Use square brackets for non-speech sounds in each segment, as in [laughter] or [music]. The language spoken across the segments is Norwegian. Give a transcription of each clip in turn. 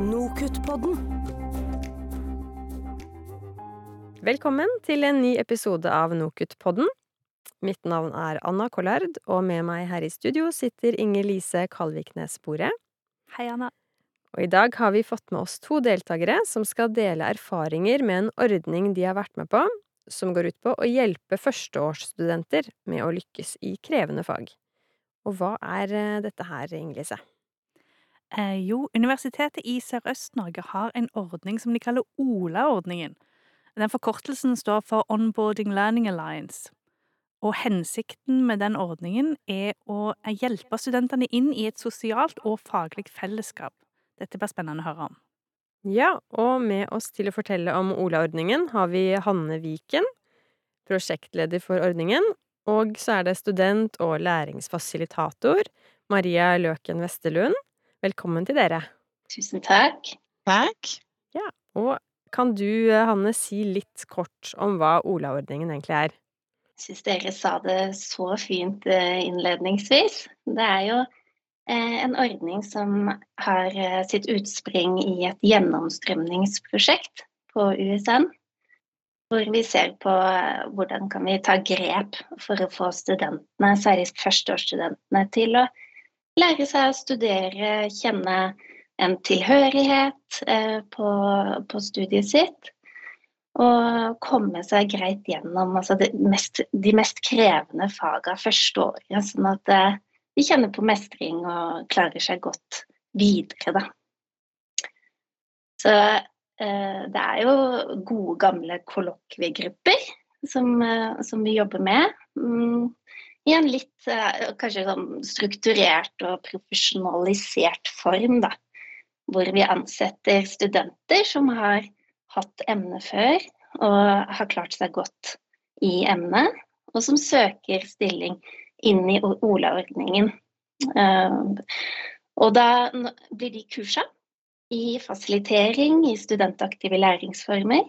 Nokutt-podden. Velkommen til en ny episode av Nokutt-podden. Mitt navn er Anna Kollard, og med meg her i studio sitter Inger Lise Kalviknes Bore. Hei, Anna. Og i dag har vi fått med oss to deltakere som skal dele erfaringer med en ordning de har vært med på, som går ut på å hjelpe førsteårsstudenter med å lykkes i krevende fag. Og hva er eh, dette her, Inger Lise? Eh, jo, Universitetet i Sørøst-Norge har en ordning som de kaller OLA-ordningen. Den forkortelsen står for Onboarding Learning Alliance. Og hensikten med den ordningen er å hjelpe studentene inn i et sosialt og faglig fellesskap. Dette blir spennende å høre om. Ja, og med oss til å fortelle om Ola-ordningen har vi Hanne Viken, prosjektleder for ordningen, og så er det student og læringsfasilitator Maria Løken Westerlund. Velkommen til dere. Tusen takk. Takk. Ja, og kan du, Hanne, si litt kort om hva Ola-ordningen egentlig er? Jeg syns dere sa det så fint eh, innledningsvis. Det er jo eh, en ordning som har eh, sitt utspring i et gjennomstrømningsprosjekt på USN. Hvor vi ser på hvordan kan vi ta grep for å få studentene, særlig førsteårsstudentene, til å lære seg å studere, kjenne en tilhørighet på, på studiet sitt og komme seg greit gjennom altså mest, de mest krevende fagene første året, sånn at eh, de kjenner på mestring og klarer seg godt videre, da. Så eh, det er jo gode, gamle kollokviegrupper som, eh, som, vi jobber med. I en litt eh, kanskje sånn strukturert og profesjonalisert form, da. Hvor vi ansetter studenter som har hatt emnet før og har klart seg godt i emnet, og som søker stilling inn i OLA-ordningen. Eh, og da blir de kursa i fasilitering, i studentaktive læringsformer.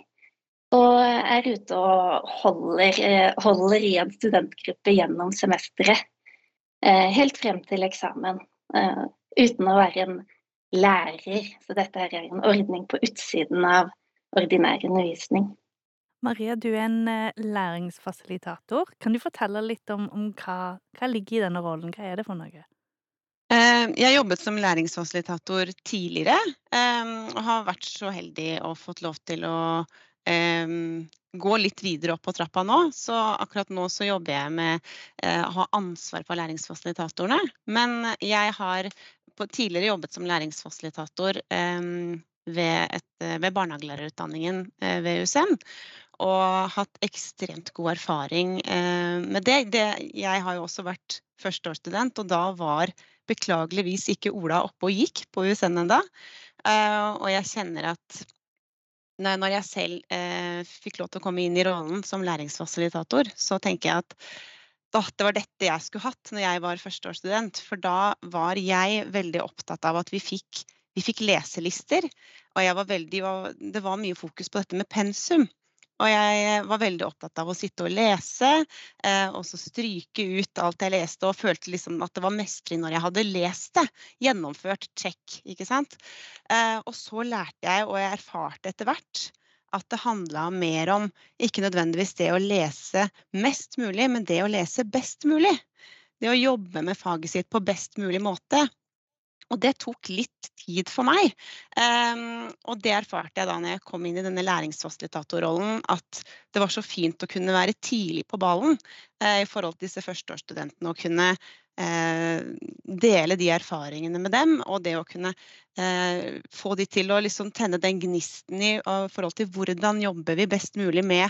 Og er ute og holder, eh, holder i en studentgruppe gjennom semesteret. Eh, helt frem til eksamen. Uten å være en lærer. Så dette er en ordning på utsiden av ordinær undervisning. Maria, du er en eh, læringsfasilitator. Kan du fortelle litt om, om hva, hva ligger i denne rollen? Hva er det for noe? Eh, jeg jobbet som læringsfasilitator tidligere, eh, og har vært så heldig og fått lov til å gå litt videre opp på trappa nå. Så akkurat nå så jobber jeg med å ha ansvar for læringsfasilitatorene. Men jeg har tidligere jobbet som læringsfasilitator ved, eh, ved barnehagelærerutdanningen eh, ved USN. Og hatt ekstremt god erfaring eh, med det. det. Jeg har jo også vært førsteårsstudent, og da var beklageligvis ikke Ola oppe og gikk på USN ennå. Og jeg kjenner at når jeg selv fikk lov til å komme inn i rollen som læringsfasilitator, så tenker jeg at det var dette jeg skulle hatt når jeg var førsteårsstudent. For da var jeg veldig opptatt av at vi fikk vi fikk leselister, og veldig, det var mye fokus på dette med pensum. Og jeg var veldig opptatt av å sitte og lese, eh, og så stryke ut alt jeg leste, og følte liksom at det var mestring når jeg hadde lest det. Gjennomført, check, ikke sant. Eh, og så lærte jeg, og jeg erfarte etter hvert, at det handla mer om ikke nødvendigvis det å lese mest mulig, men det å lese best mulig. Det å jobbe med faget sitt på best mulig måte. Og det tok litt tid for meg. Um, og det erfarte jeg da når jeg kom inn i denne læringsfasilitatorrollen, at det var så fint å kunne være tidlig på ballen uh, i forhold til disse førsteårsstudentene. Og kunne uh, dele de erfaringene med dem, og det å kunne uh, få de til å liksom tenne den gnisten i forhold til hvordan jobber vi best mulig med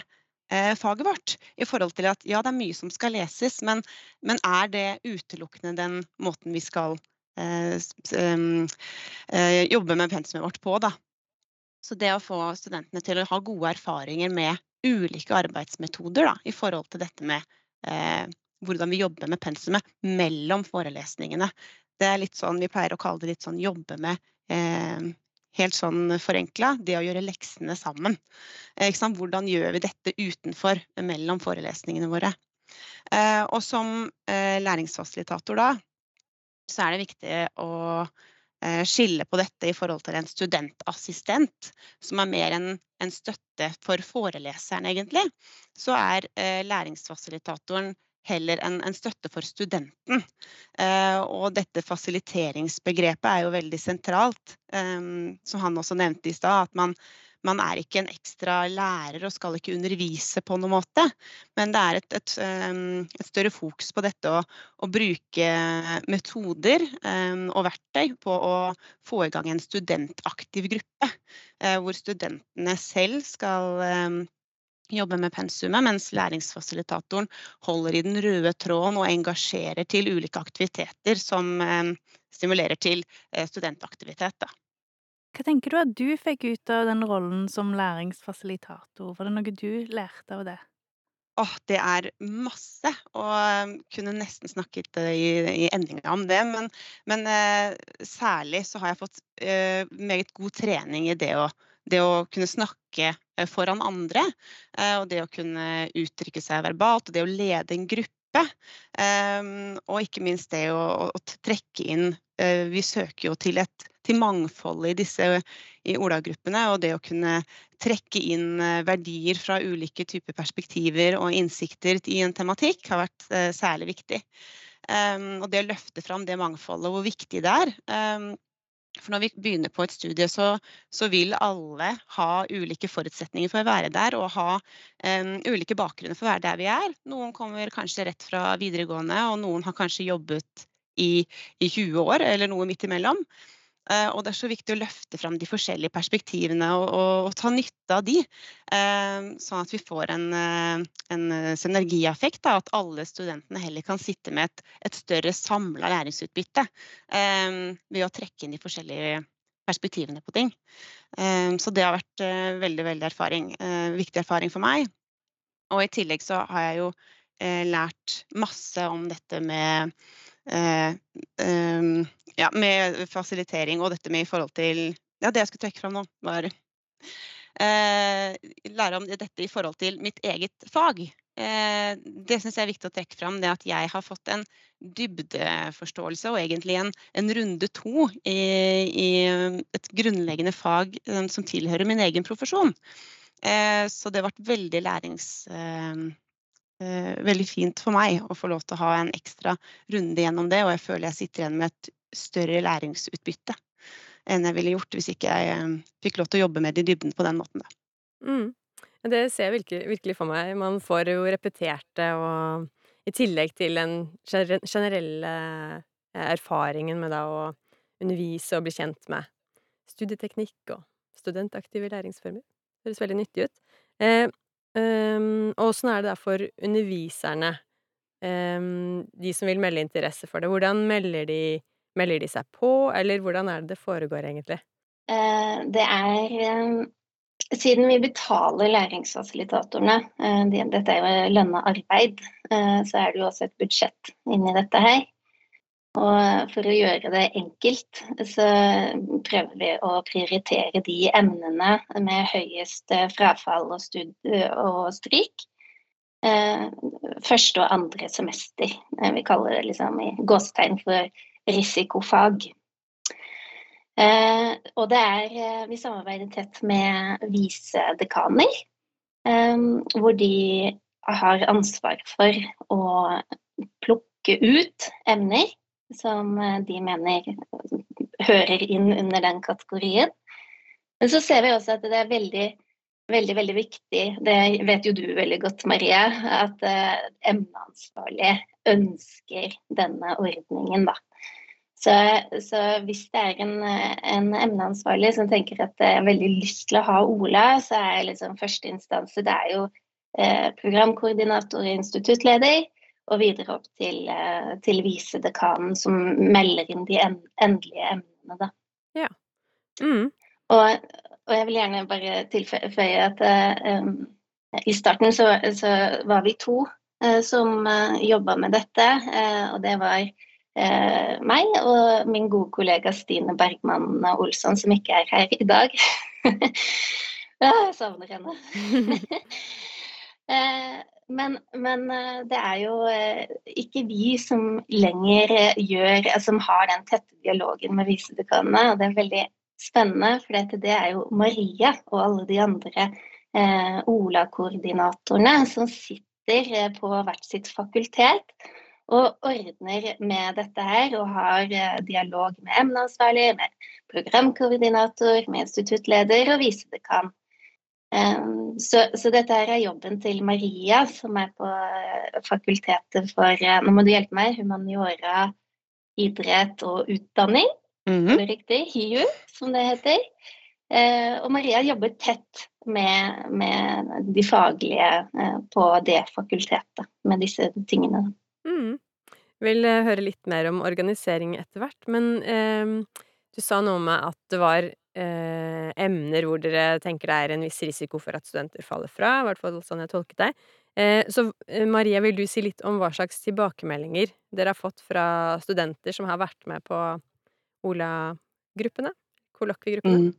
faget vårt. I forhold til at ja, det er mye som skal leses, men, men er det utelukkende den måten vi skal Eh, eh, jobbe med pensumet vårt på. Da. Så det å få studentene til å ha gode erfaringer med ulike arbeidsmetoder da, i forhold til dette med eh, hvordan vi jobber med pensumet mellom forelesningene. Det er litt sånn, Vi pleier å kalle det litt sånn jobbe med eh, helt sånn forenkla, det å gjøre leksene sammen. Eh, hvordan gjør vi dette utenfor, mellom forelesningene våre? Eh, og som læringsfasilitator da, så er det viktig å eh, skille på dette i forhold til en studentassistent, som er mer en, en støtte for foreleseren, egentlig, så er eh, læringsfasilitatoren heller en, en, støtte for studenten. Eh, og dette fasiliteringsbegrepet er jo veldig sentralt, som han også nevnte i stad. At man, man, er ikke en ekstra lærer og skal ikke undervise på noen måte. Men det er et, et, eh, et større fokus på dette å, å bruke metoder um, og verktøy på å få i gang en studentaktiv gruppe. Uh, hvor studentene selv skal um, jobbe med pensumet, mens læringsfasilitatoren holder i den røde tråden og engasjerer til ulike aktiviteter som um, stimulerer til uh, studentaktivitet. Da. Hva tenker du at du fikk ut av den rollen som læringsfasilitator? Var det noe du lærte av det? Åh, det er masse, og um, kunne nesten snakket uh, i, i endinga om det. Men, men uh, særlig så har jeg fått uh, meget god trening i det å, det å kunne snakke Eh, foran andre. Eh, og det å kunne uttrykke seg verbalt, og det å lede en gruppe. Ehm, og ikke minst det å, å trekke inn eh, Vi søker jo til, et, til mangfoldet i disse i Ola-gruppene. Og det å kunne trekke inn verdier fra ulike typer perspektiver og innsikter i en tematikk har vært særlig viktig. Um, og det å løfte fram det mangfoldet, hvor viktig det er. For når vi begynner på et studie, så, så, vil alle ha ulike forutsetninger for å være der, og ha um, ulike bakgrunner for å være der vi er. Noen kommer kanskje rett fra videregående, og noen har kanskje jobbet i, i 20 år, eller noe midt imellom. Eh, og det er så viktig å løfte fram de forskjellige perspektivene og, og, og ta nytte av de. Eh, sånn at vi får en, eh, en synergieffekt. Da, at alle studentene heller kan sitte med et, et større samla læringsutbytte ved å trekke inn de forskjellige perspektivene på ting. Så det har vært veldig, veldig erfaring, viktig erfaring for meg. Og i tillegg så har jeg jo lært masse om dette med ja, med fasilitering og dette med i forhold til Ja, det jeg skulle trekke fram nå, var eh, lære om dette i forhold til mitt eget fag. Eh, det syns jeg er viktig å trekke fram, det at jeg har fått en dybdeforståelse og egentlig en, en runde to i, i, et grunnleggende fag som tilhører min egen profesjon. Så det vært veldig lærings eh, veldig fint for meg å få lov til å ha en ekstra runde gjennom det, og jeg føler jeg sitter igjen med et større læringsutbytte enn jeg ville gjort hvis ikke jeg eh, fikk lov til å jobbe med det i dybden på den måten. Mm. Det ser jeg virkelig, virkelig, for meg. Man får jo repetert det, og i tillegg til den generelle eh, erfaringen med da å undervise og bli kjent med studieteknikk og studentaktive læringsformer. Det høres veldig nyttig ut. Eh, Um, og åssen er det da for underviserne, um, de som vil melde interesse for det? Hvordan melder de melder de seg på, eller hvordan er det det foregår egentlig? Uh, det er um, Siden vi betaler læringsfasilitatorene, uh, dette er jo lønna arbeid, så er det jo også et budsjett inni dette her. Og for å gjøre det enkelt, så prøver vi å prioritere de emnene med høyest frafall og, og stryk. Eh, første og andre semester. Eh, vi kaller det liksom i gåstegn for risikofag. Eh, og det er Vi samarbeider tett med visedekaner, hvor de har ansvar for å plukke ut emner som eh, de mener hører inn under den kategorien. Men så ser vi også at det er veldig, veldig, veldig viktig, det vet jo du veldig godt, Marie, at emneansvarlig ønsker denne ordningen, da. Så, så, hvis det er en, en, emneansvarlig som tenker at jeg har veldig lyst til å ha Ola, så er liksom førsteinstanse det er jo eh, programkoordinator og instituttleder og videre opp til, eh, til visedekanen, som melder inn de endelige emnene, da. Ja. Mm. Og, og, jeg vil gjerne bare tilføye at eh, i starten så, så, var vi to uh, som eh, jobba med dette, uh, og det var uh, meg og min gode kollega Stine Bergmann Olsson, som ikke er her i dag. [laughs] jeg savner henne. [laughs] men, men, det er jo ikke vi som lenger gjør Som har den tette dialogen med visedekanene. Og det er veldig spennende, for det er jo Maria og alle de andre eh, OLA-koordinatorene som sitter på hvert sitt fakultet og ordner med dette her og har eh, dialog med emneansvarlig, med programkoordinator, med instituttleder og visedekan. Så, så, dette her er jobben til Maria, som er på uh, fakultetet for uh, Nå må du hjelpe meg. Humaniora, idrett og utdanning. Mm -hmm. Riktig? HiU, som det heter. Og Maria jobber tett med, med de faglige på det fakultetet med disse tingene. Mm. Vil eh, høre litt mer om organisering etter hvert, men eh, du sa noe med at det var eh, emner hvor dere tenker det er en viss risiko for at studenter faller fra, i hvert fall sånn jeg tolket deg. Eh, så eh, Maria, vil du si litt om hva slags tilbakemeldinger dere har fått fra studenter som har vært med på Ola-gruppene? Kollokviegruppene? Mm.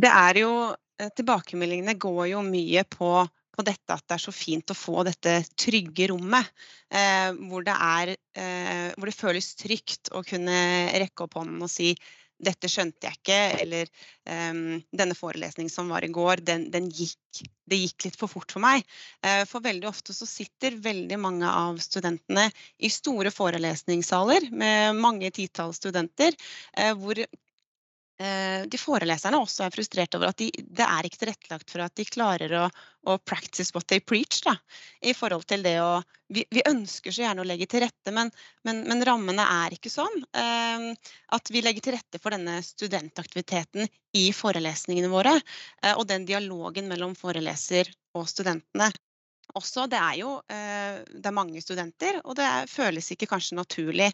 Det er jo Tilbakemeldingene går jo mye på på dette at det er så fint å få dette trygge rommet. Eh, hvor, det er, eh, hvor, det føles trygt å kunne rekke opp hånden og si dette skjønte jeg ikke, eller um, denne forelesningen som var i går, den, den, gikk, det gikk litt for fort for meg. Uh, for veldig ofte så sitter veldig mange av studentene i store forelesningssaler med mange titalls studenter, uh, hvor Eh, de foreleserne også er frustrert over at de, det er ikke tilrettelagt for at de klarer å, å practice what they preach. Da, i forhold til det å, vi, vi ønsker så gjerne å legge til rette, men, men, men rammene er ikke sånn. Eh, at vi legger til rette for denne studentaktiviteten i forelesningene våre. Eh, og den dialogen mellom foreleser og studentene også, det er jo eh, det er mange studenter, og det føles ikke kanskje naturlig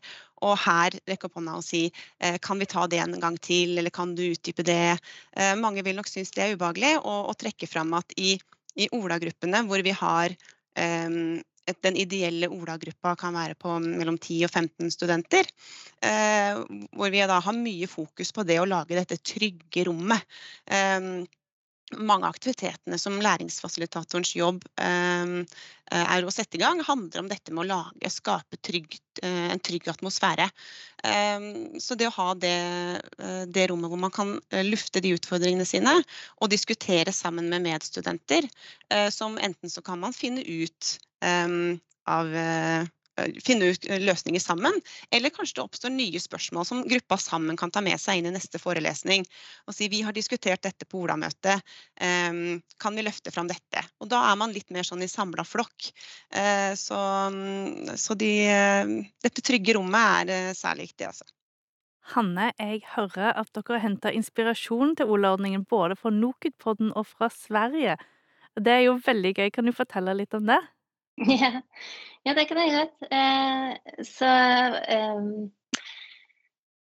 å her rekke opp hånda og si eh, kan vi ta det en gang til, eller kan du utdype det. Eh, mange vil nok synes det er ubehagelig å trekke fram at i, i Ola-gruppene hvor vi har den ideelle Ola-gruppa kan være på mellom 10 og 15 studenter. hvor vi da har mye fokus på det å lage dette trygge rommet mange av aktivitetene som læringsfasilitatorens jobb eh, er å sette i gang, handler om dette med å lage, skape trygg, eh, en trygg atmosfære. Eh, så det å ha det, det, rommet hvor man kan lufte de utfordringene sine og diskutere sammen med medstudenter, som enten så kan man finne ut av Eh, finne ut eh, løsninger sammen. Eller kanskje det oppstår nye spørsmål som gruppa sammen kan ta med seg inn i neste forelesning. Og si vi har diskutert dette på Ola-møtet, ehm, kan vi løfte fram dette? Og da er man litt mer sånn i samla flokk. Eh, så, mm, så de, dette trygge rommet er særlig viktig, altså. Hanne, jeg hører at dere henta inspirasjon til Ola-ordningen både fra Nokutpodden og fra Sverige. Det er jo veldig gøy. Kan du fortelle litt om det? [laughs] Ja, ja det kan jeg gjøre. Eh, så eh,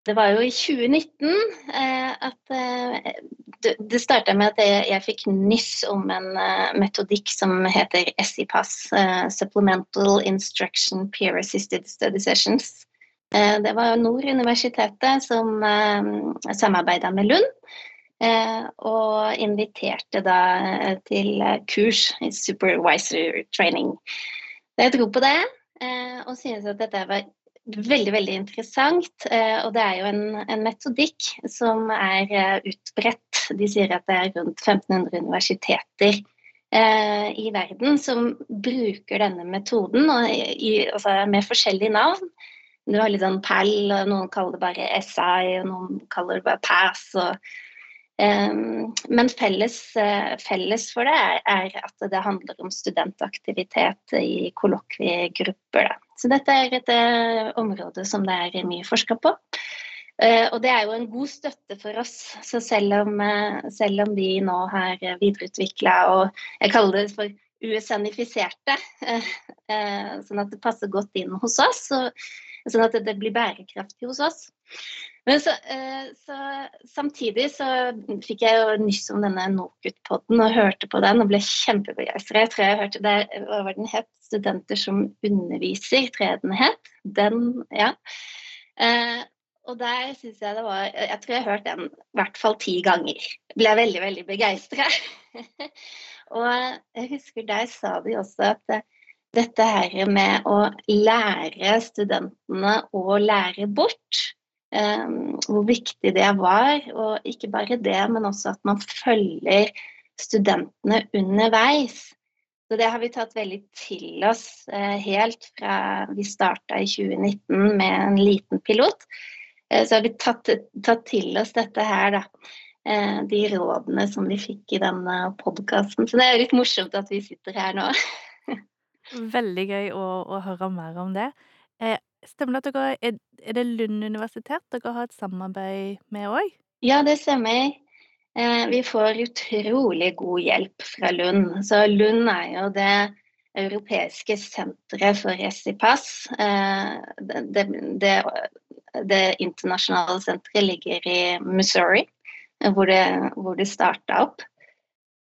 det var jo i 2019 eh, at eh, det, det starta med at jeg, jeg, fikk nyss om en uh, metodikk som heter SIPAS, uh, Supplemental Instruction Peer Assisted Study Sessions. Det var Nord universitetet som uh, samarbeida med Lund. Eh, og inviterte da eh, til kurs i supervisor training. Jeg dro på det eh, og synes at dette var veldig veldig interessant. Og det er jo en, en metodikk som er utbredt. De sier at det er rundt 1500 universiteter i verden som bruker denne metoden, i, altså med forskjellige navn. Du har litt sånn PAL, og noen kaller det bare SI, og noen kaller det bare PASS. og men felles, eh, felles, for det er, at det handler om studentaktivitet i kollokviegrupper. Så dette er et eh, område som det er mye forska på. Eh, og det er jo en god støtte for oss. Så selv om, selv om vi nå har videreutvikla og jeg kaller det for USN-ifiserte, sånn at det passer godt inn hos oss, sånn at det blir bærekraftig hos oss, men så, eh, så, samtidig så fikk jeg jo nyss om denne NOKUT-podden og hørte på den og ble kjempebegeistra. Jeg tror jeg hørte hva var den het? 'Studenter som underviser', tror jeg den het. Den, ja. Eh, og der syns jeg det var Jeg tror jeg har hørt den i hvert fall ti ganger. Ble veldig, veldig begeistra. [laughs] Og jeg husker deg sa de også at dette her med å lære studentene å lære bort, hvor viktig det var. Og ikke bare det, men også at man følger studentene underveis. Så det har vi tatt veldig til oss eh, helt fra vi starta i 2019 med en liten pilot. Eh, så har vi tatt, tatt, til oss dette her, da. Eh, de rådene som vi fikk i denne podkasten. Så det er litt morsomt at vi sitter her nå. [laughs] Veldig gøy å, å, høre mer om det. Stemmer det at dere er, det Lund universitet dere har et samarbeid med òg? Ja, det stemmer. Eh, vi får utrolig god hjelp fra Lund. Så Lund er jo det europeiske senteret for Resipass. Eh, det, det, det, det internasjonale senteret ligger i Missouri, hvor det, hvor det starta opp.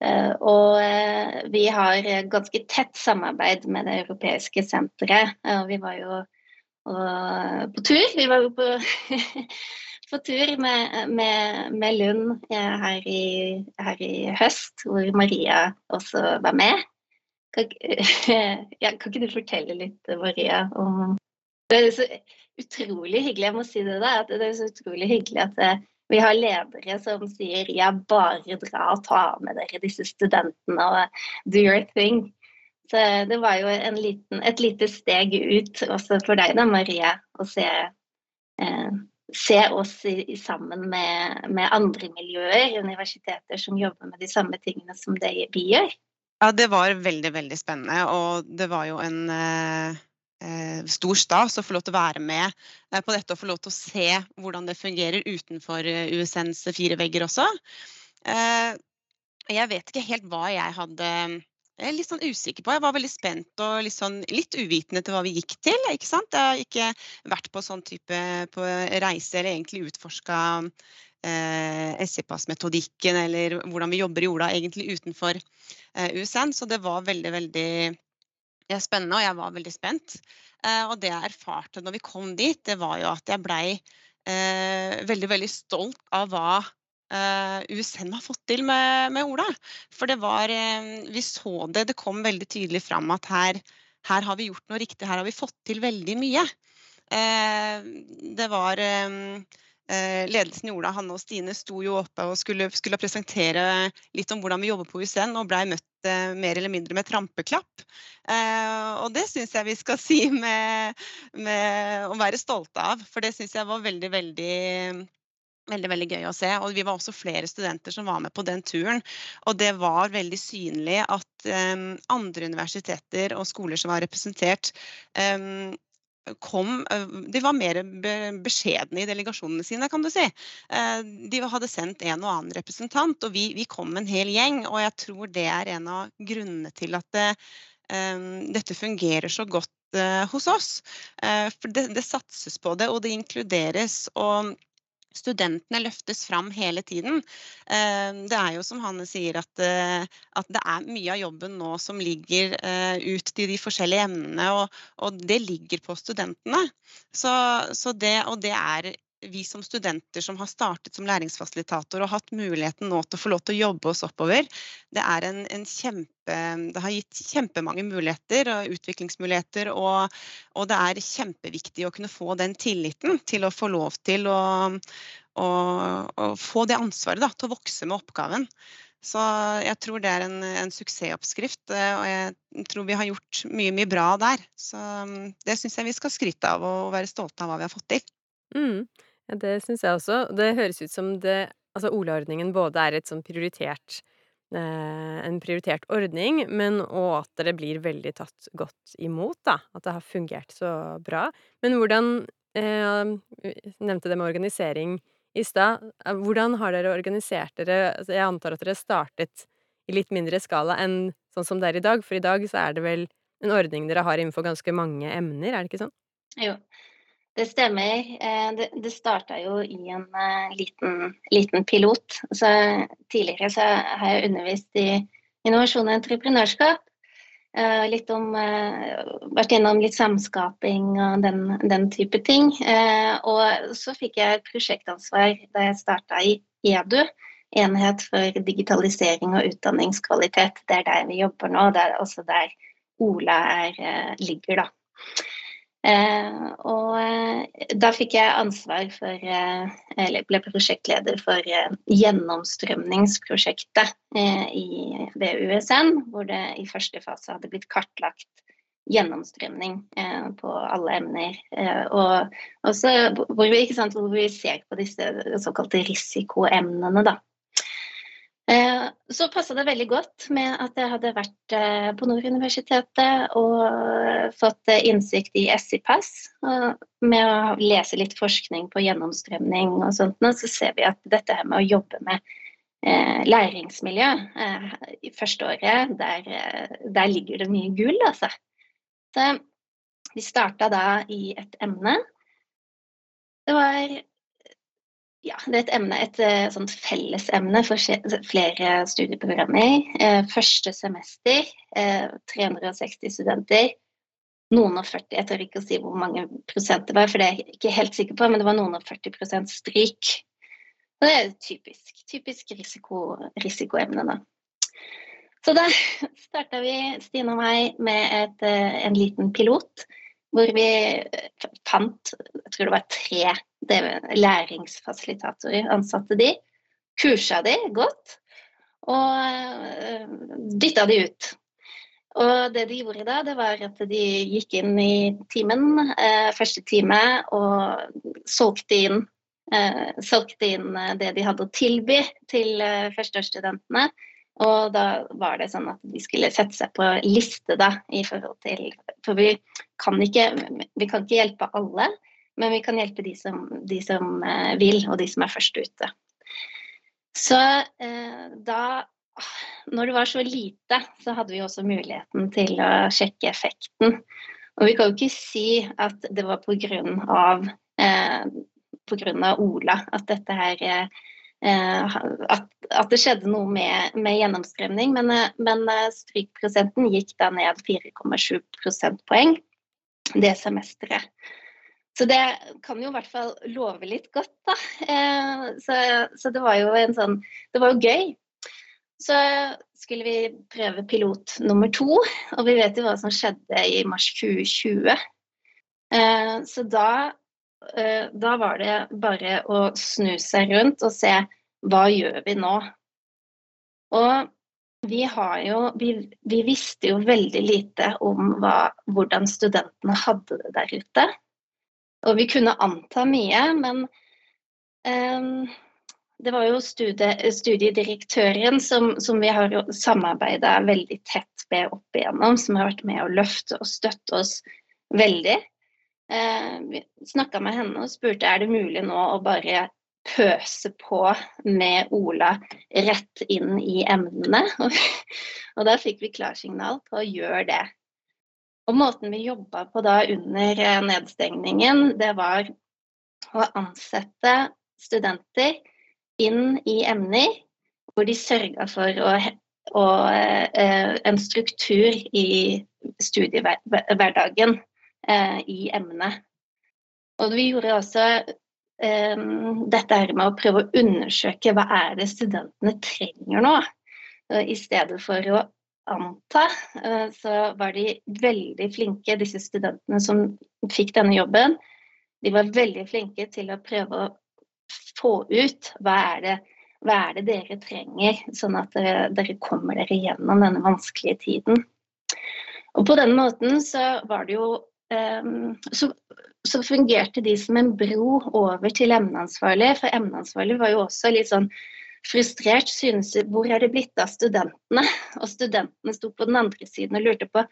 Eh, og eh, vi har ganske tett samarbeid med det europeiske senteret. Og vi var jo på tur. Vi var jo på, [laughs] på tur med, med, med Lund eh, her i, her i, høst, hvor Maria også var med. Kan, [laughs] ja, kan ikke du fortelle litt, Maria, om Det er så utrolig hyggelig, jeg må si det da, at det er så utrolig hyggelig at vi har ledere som sier ja, bare dra og ta med dere disse studentene og do your thing. Så det var jo liten, et lite steg ut også for deg da, Maria, å se, eh, se oss i, sammen med, med, andre miljøer, universiteter som jobber med de samme tingene som det vi gjør. Ja, det var veldig, veldig spennende, og det var jo en eh Eh, stor stas å få lov til å være med eh, på dette og få lov til å se hvordan det fungerer utenfor eh, USNs fire vegger også. Jeg vet ikke helt hva jeg hadde jeg er litt sånn usikker på. Jeg var veldig spent og litt, sånn, litt uvitende til hva vi gikk til. ikke sant? Jeg har ikke vært på sånn type på reise eller egentlig utforska eh, SI-pass-metodikken eller hvordan vi jobber i Ola egentlig utenfor eh, USN. Så det var veldig, veldig er spennende, og jeg var veldig spent. Eh, og det jeg erfarte når vi kom dit, det var jo at jeg blei eh, veldig, veldig stolt av hva USN har fått til med, med Ola. For det var eh, Vi så det, det kom veldig tydelig fram at her, her, har vi gjort noe riktig, her har vi fått til veldig mye. Eh, det var eh, Eh, ledelsen i Ola, Hanne og Stine, sto jo oppe og skulle, skulle presentere litt om hvordan vi jobber på USN, og blei møtt eh, mer eller mindre med trampeklapp. Eh, og det syns jeg vi skal [laughs] si med, med å være stolte av, for det syns jeg var veldig, veldig Veldig veldig gøy å se. Og vi var også flere studenter som var med på den turen. Og det var veldig synlig at um, andre universiteter og skoler som var representert, um, kom eh, De var mer beskjedne i delegasjonene sine, kan du si. Eh, de hadde sendt en og annen representant, og vi, vi kom en hel gjeng. Og jeg tror det er en av grunnene til at det, um, dette fungerer så godt uh, hos oss. Uh, for det, det, satses på det, og det inkluderes. og studentene løftes fram hele tiden. Eh, det er jo som Hanne sier, at, eh, at det er mye av jobben nå som ligger eh, ut til de forskjellige emnene, og, og det ligger på studentene. Så, så det, og det er vi som studenter som har startet som læringsfasilitator og hatt muligheten nå til å få lov til å jobbe oss oppover, det, en, en kjempe, det har gitt kjempemange muligheter og utviklingsmuligheter. Og, og, det er kjempeviktig å kunne få den tilliten til å få lov til å, å, å få det ansvaret da, til å vokse med oppgaven. Så jeg tror det er en, en, suksessoppskrift, eh, og jeg tror vi har gjort mye, mye bra der. Så mm, det syns jeg vi skal skryte av og være stolte av hva vi har fått til. Mm. Ja, det syns jeg også. Det høres ut som det altså Olaordningen både er et sånn prioritert eh, en prioritert ordning, men òg at det blir veldig tatt godt imot, da. At det har fungert så bra. Men hvordan eh, Nevnte det med organisering i stad. Eh, hvordan har dere organisert dere altså Jeg antar at dere startet i litt mindre skala enn sånn som det er i dag, for i dag så er det vel en ordning dere har innenfor ganske mange emner, er det ikke sånn? Jo. Det stemmer. Eh, det, det starta jo i en uh, liten, liten, pilot. Så tidligere så har jeg undervist i innovasjon og entreprenørskap. Uh, litt om Vært innom litt samskaping og den, den type ting. og så fikk jeg prosjektansvar da jeg starta i EDU, enhet for digitalisering og utdanningskvalitet. Det er der vi jobber nå, det er også der Ola er, ligger, da. Eh, og eh, da fikk jeg ansvar for eh, Eller ble prosjektleder for gjennomstrømningsprosjektet ved USN, hvor det i første fase hadde blitt kartlagt gjennomstrømning på alle emner. og også hvor vi, sant, hvor vi ser på disse såkalte risikoemnene, da. Eh, så passa det veldig godt med at jeg hadde vært eh, på Nord universitetet og fått eh, innsikt i SIPAS. Med å lese litt forskning på gjennomstrømning og sånt, så ser vi at dette her med å jobbe med læringsmiljø i første året, der, der ligger det mye gull, altså. Så vi starta da i et emne. Det var ja, det er et emne, et eh, sånt fellesemne for flere studieprogrammer. Eh, første semester, 360 eh, studenter. Noen og 40, jeg tør ikke å si hvor mange prosent det var, for det er jeg ikke helt sikker på, men det var noen og 40 prosent stryk. Det er typisk, typisk risiko, risikoemne, da. Så da [laughs] starta vi, Stine og meg, med et, en liten pilot hvor vi fant jeg tror det var tre læringsfasilitatorer. Ansatte de, kursa de godt og eh, dytta de ut. Og det de gjorde da, det var at de gikk inn i timen, eh, første time, og solgte inn, eh, solgte inn det de hadde å tilby til eh, førsteårsstudentene. Og da var det sånn at de skulle sette seg på liste, da, i forhold til For vi kan ikke, vi kan ikke hjelpe alle, men vi kan hjelpe de som, de som eh, vil, og de som er først ute. Så eh, da Når det var så lite, så hadde vi også muligheten til å sjekke effekten. Og vi kan jo ikke si at det var pga. Eh, på grunn av Ola at dette her Eh, at, at, det skjedde noe med, med gjennomstrømning, men, eh, men eh, strykprosenten gikk da ned 4,7 prosentpoeng det semesteret. Så det kan jo i hvert fall love litt godt, da. Så, så det var jo en sånn Det var jo gøy. Så skulle vi prøve pilot nummer to, og vi vet jo hva som skjedde i mars 2020. Så da Eh, da var det bare å snu seg rundt og se hva gjør vi nå? Og vi har jo vi, vi visste jo veldig lite om hva, hvordan studentene hadde det der ute. Og vi kunne anta mye, men um, det var jo studie, studiedirektøren som, som, vi har samarbeida veldig tett med opp igjennom, som har vært med å løfte og støtte oss veldig. Eh, Snakka med henne og spurte er det mulig nå å bare pøse på med Ola rett inn i emnene. [laughs] Og da fikk vi klarsignal på å gjøre det. Og måten vi jobba på da under eh, nedstengningen, det var å ansette studenter inn i emner hvor de sørga for å, og eh, en struktur i studiehverdagen eh, i emnet. Og vi gjorde også eh, dette her med å prøve å undersøke hva er det studentene trenger nå. I stedet for å anta, eh, så var de veldig flinke, disse studentene som fikk denne jobben. De var veldig flinke til å prøve å få ut hva er det, hva er det dere trenger, sånn at dere, dere kommer dere gjennom denne vanskelige tiden. Og på den måten så var det jo så, så, fungerte de som en bro over til emneansvarlig. For emneansvarlig var jo også litt sånn frustrert. Synes, hvor er det blitt av studentene? Og studentene sto på den andre siden og lurte på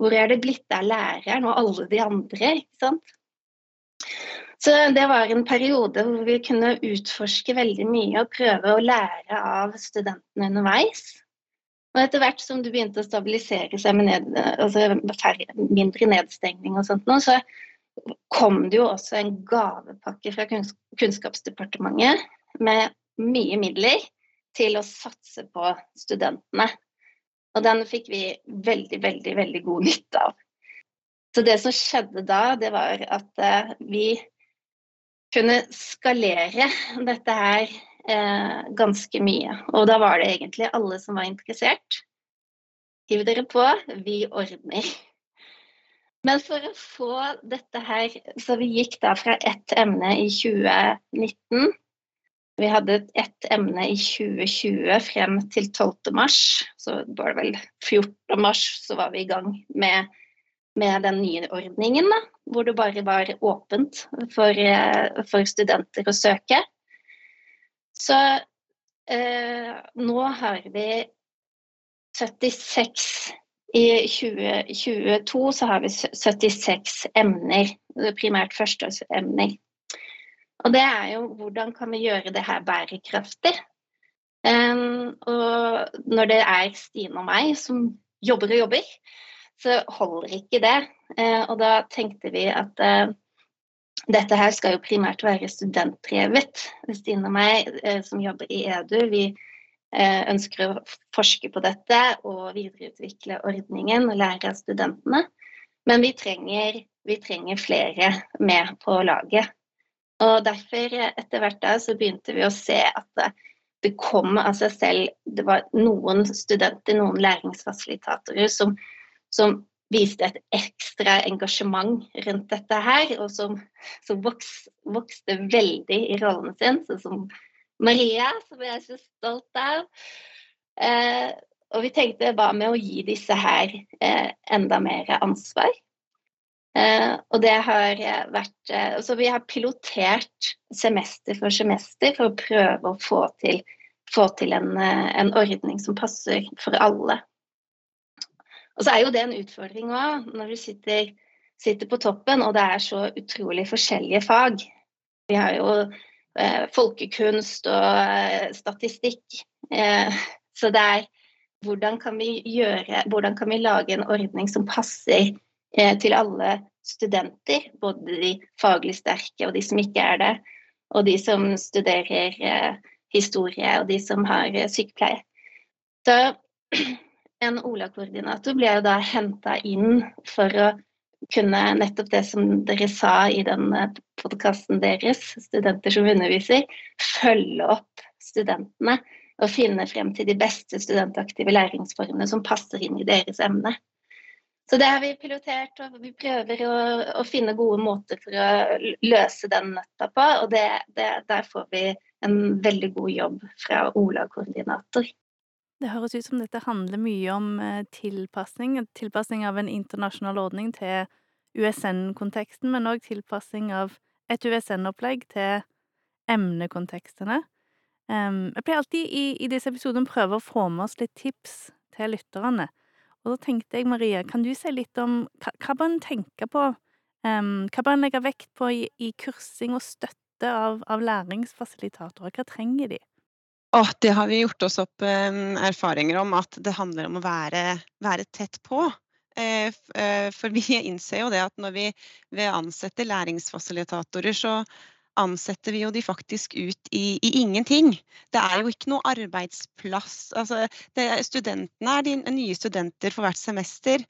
hvor er det blitt av læreren og alle de andre? ikke sant? Så det var en periode hvor vi kunne utforske veldig mye og prøve å lære av studentene underveis. Og etter hvert som det begynte å stabilisere seg med ned, altså færre, mindre nedstengning og sånt nå, så kom det jo også en gavepakke fra Kunnskapsdepartementet med mye midler til å satse på studentene. Og den fikk vi veldig, veldig, veldig god nytte av. Så det som skjedde da, det var at uh, vi kunne skalere dette her eh, ganske mye. Og da var det egentlig alle som var interessert. Hiv dere på, vi ordner. Men for å få dette her Så vi gikk da fra ett emne i 2019 vi hadde ett emne i 2020 frem til 12. mars. Så var det vel 14. mars så var vi i gang med, med den nye ordningen. Da, hvor det bare var åpent for, eh, for studenter å søke. Så eh, nå har vi 76 I 2022 så har vi 76 emner, primært førsteårsemner. Og det er jo hvordan kan vi gjøre det her bærekraftig? Um, og når det er Stine og meg som jobber og jobber, så holder ikke det. Uh, og da tenkte vi at uh, dette her skal jo primært være studentdrevet. Stine og meg uh, som jobber i EDU, vi ønsker å forske på dette og videreutvikle ordningen og lære av studentene. Men vi trenger, vi trenger flere med på laget. Og derfor, etter hvert da, så begynte vi å se at det kom av seg selv Det var noen studenter, noen læringsfasilitatorer, som, som viste et ekstra engasjement rundt dette her, og som, som voks, vokste veldig i rollen sin, sånn som Maria, som jeg er så stolt av. Eh, og vi tenkte hva med å gi disse her eh, enda mer ansvar? Eh, og det har vært uh, Så vi har pilotert semester for semester for å prøve å få til, få til en, uh, en, ordning som passer for alle. Og så er jo det en utfordring òg, når du sitter, sitter, på toppen og det er så utrolig forskjellige fag. Vi har jo folkekunst og statistikk. så det er hvordan kan vi gjøre Hvordan kan vi lage en ordning som passer Eh, til alle studenter, både de faglig sterke og de som ikke er det, og de som studerer eh, historie og de som har eh, sykepleie. Så [clears throat] en OLA-koordinator ble jo da henta inn for å kunne nettopp det som dere sa i den podkasten deres, studenter som underviser, følge opp studentene og finne frem til de beste studentaktive læringsformene som passer inn i deres emne. Så det har vi pilotert, og vi prøver å, å finne gode måter for å løse den nøtta på. Og det, det, der får vi en veldig god jobb fra Ola-koordinator. Det høres ut som dette handler mye om eh, tilpasning. Tilpasning av en internasjonal ordning til USN-konteksten, men òg tilpassing av et USN-opplegg til emnekontekstene. Jeg pleier alltid i, i disse episodene prøve å få med oss litt tips til lytterne. Og da tenkte jeg, Maria, kan du si litt om hva, hva bør en tenke på, hva bør en legge vekt på i, i kursing og støtte av, av, læringsfasilitatorer? Hva trenger de? Oh, det har vi gjort oss opp um, erfaringer om, at det handler om å være, være tett på. Eh, eh, for [laughs] vi innser jo det at når vi ved ansetter læringsfasilitatorer, så ansetter vi jo de faktisk ut i, i, ingenting. Det er jo ikke noe arbeidsplass. Altså, det, studentene er de nye studenter for hvert semester.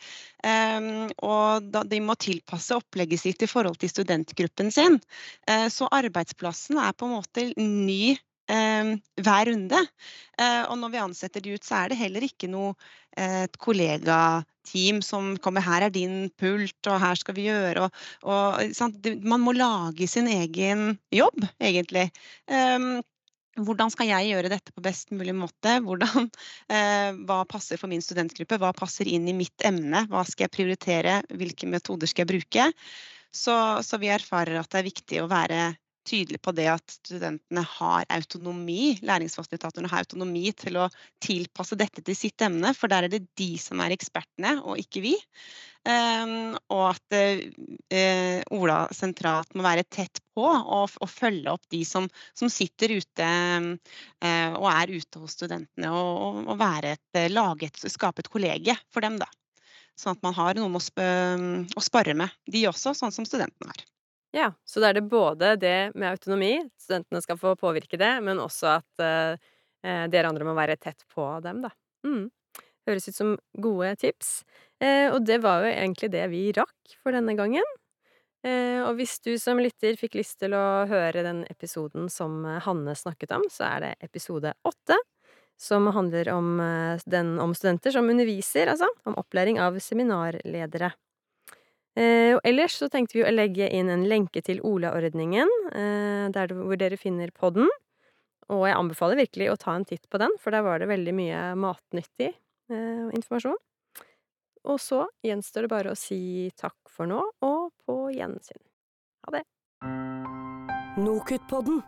Um, og da, de må tilpasse opplegget sitt i forhold til studentgruppen sin. Uh, så arbeidsplassen er på en måte ny hver runde. Uh, og når vi ansetter de ut, så er det heller ikke noe et kollegateam som kommer her er din pult, og her skal vi gjøre og, og Man må lage sin egen jobb, egentlig. Hvordan skal jeg gjøre dette på best mulig måte? Hvordan, eh, hva passer for min studentgruppe? Hva passer inn i mitt emne? Hva skal jeg prioritere? Hvilke metoder skal jeg bruke? Så, så vi erfarer at det er viktig å være tydelig på det at studentene har autonomi, læringsfasilitatorene har autonomi til å tilpasse dette til sitt emne, for der er det de som er ekspertene, og ikke vi. Um, og at uh, Ola sentralt må være tett på og, og følge opp de som, som sitter ute uh, og er ute hos studentene, og, og være et, lage et, skape et kollege for dem. da. Sånn at man har noen å, sp å spare med, de også, sånn som studentene har. Ja, så da er det både det med autonomi, studentene skal få påvirke det, men også at eh, dere andre må være tett på dem, da. Mm. Høres ut som gode tips. Eh, og det var jo egentlig det vi rakk for denne gangen. Eh, og hvis du som lytter fikk lyst til å høre den episoden som eh, Hanne snakket om, så er det episode åtte, som handler om, eh, den, om studenter som underviser, altså. Om opplæring av seminarledere. Eh, og ellers så tenkte vi å legge inn en lenke til Ola-ordningen, eh, der hvor dere finner podden. Og jeg anbefaler virkelig å ta en titt på den, for der var det veldig mye matnyttig eh, informasjon. Og så gjenstår det bare å si takk for nå, og på gjensyn. Ha det. Nokutt-podden.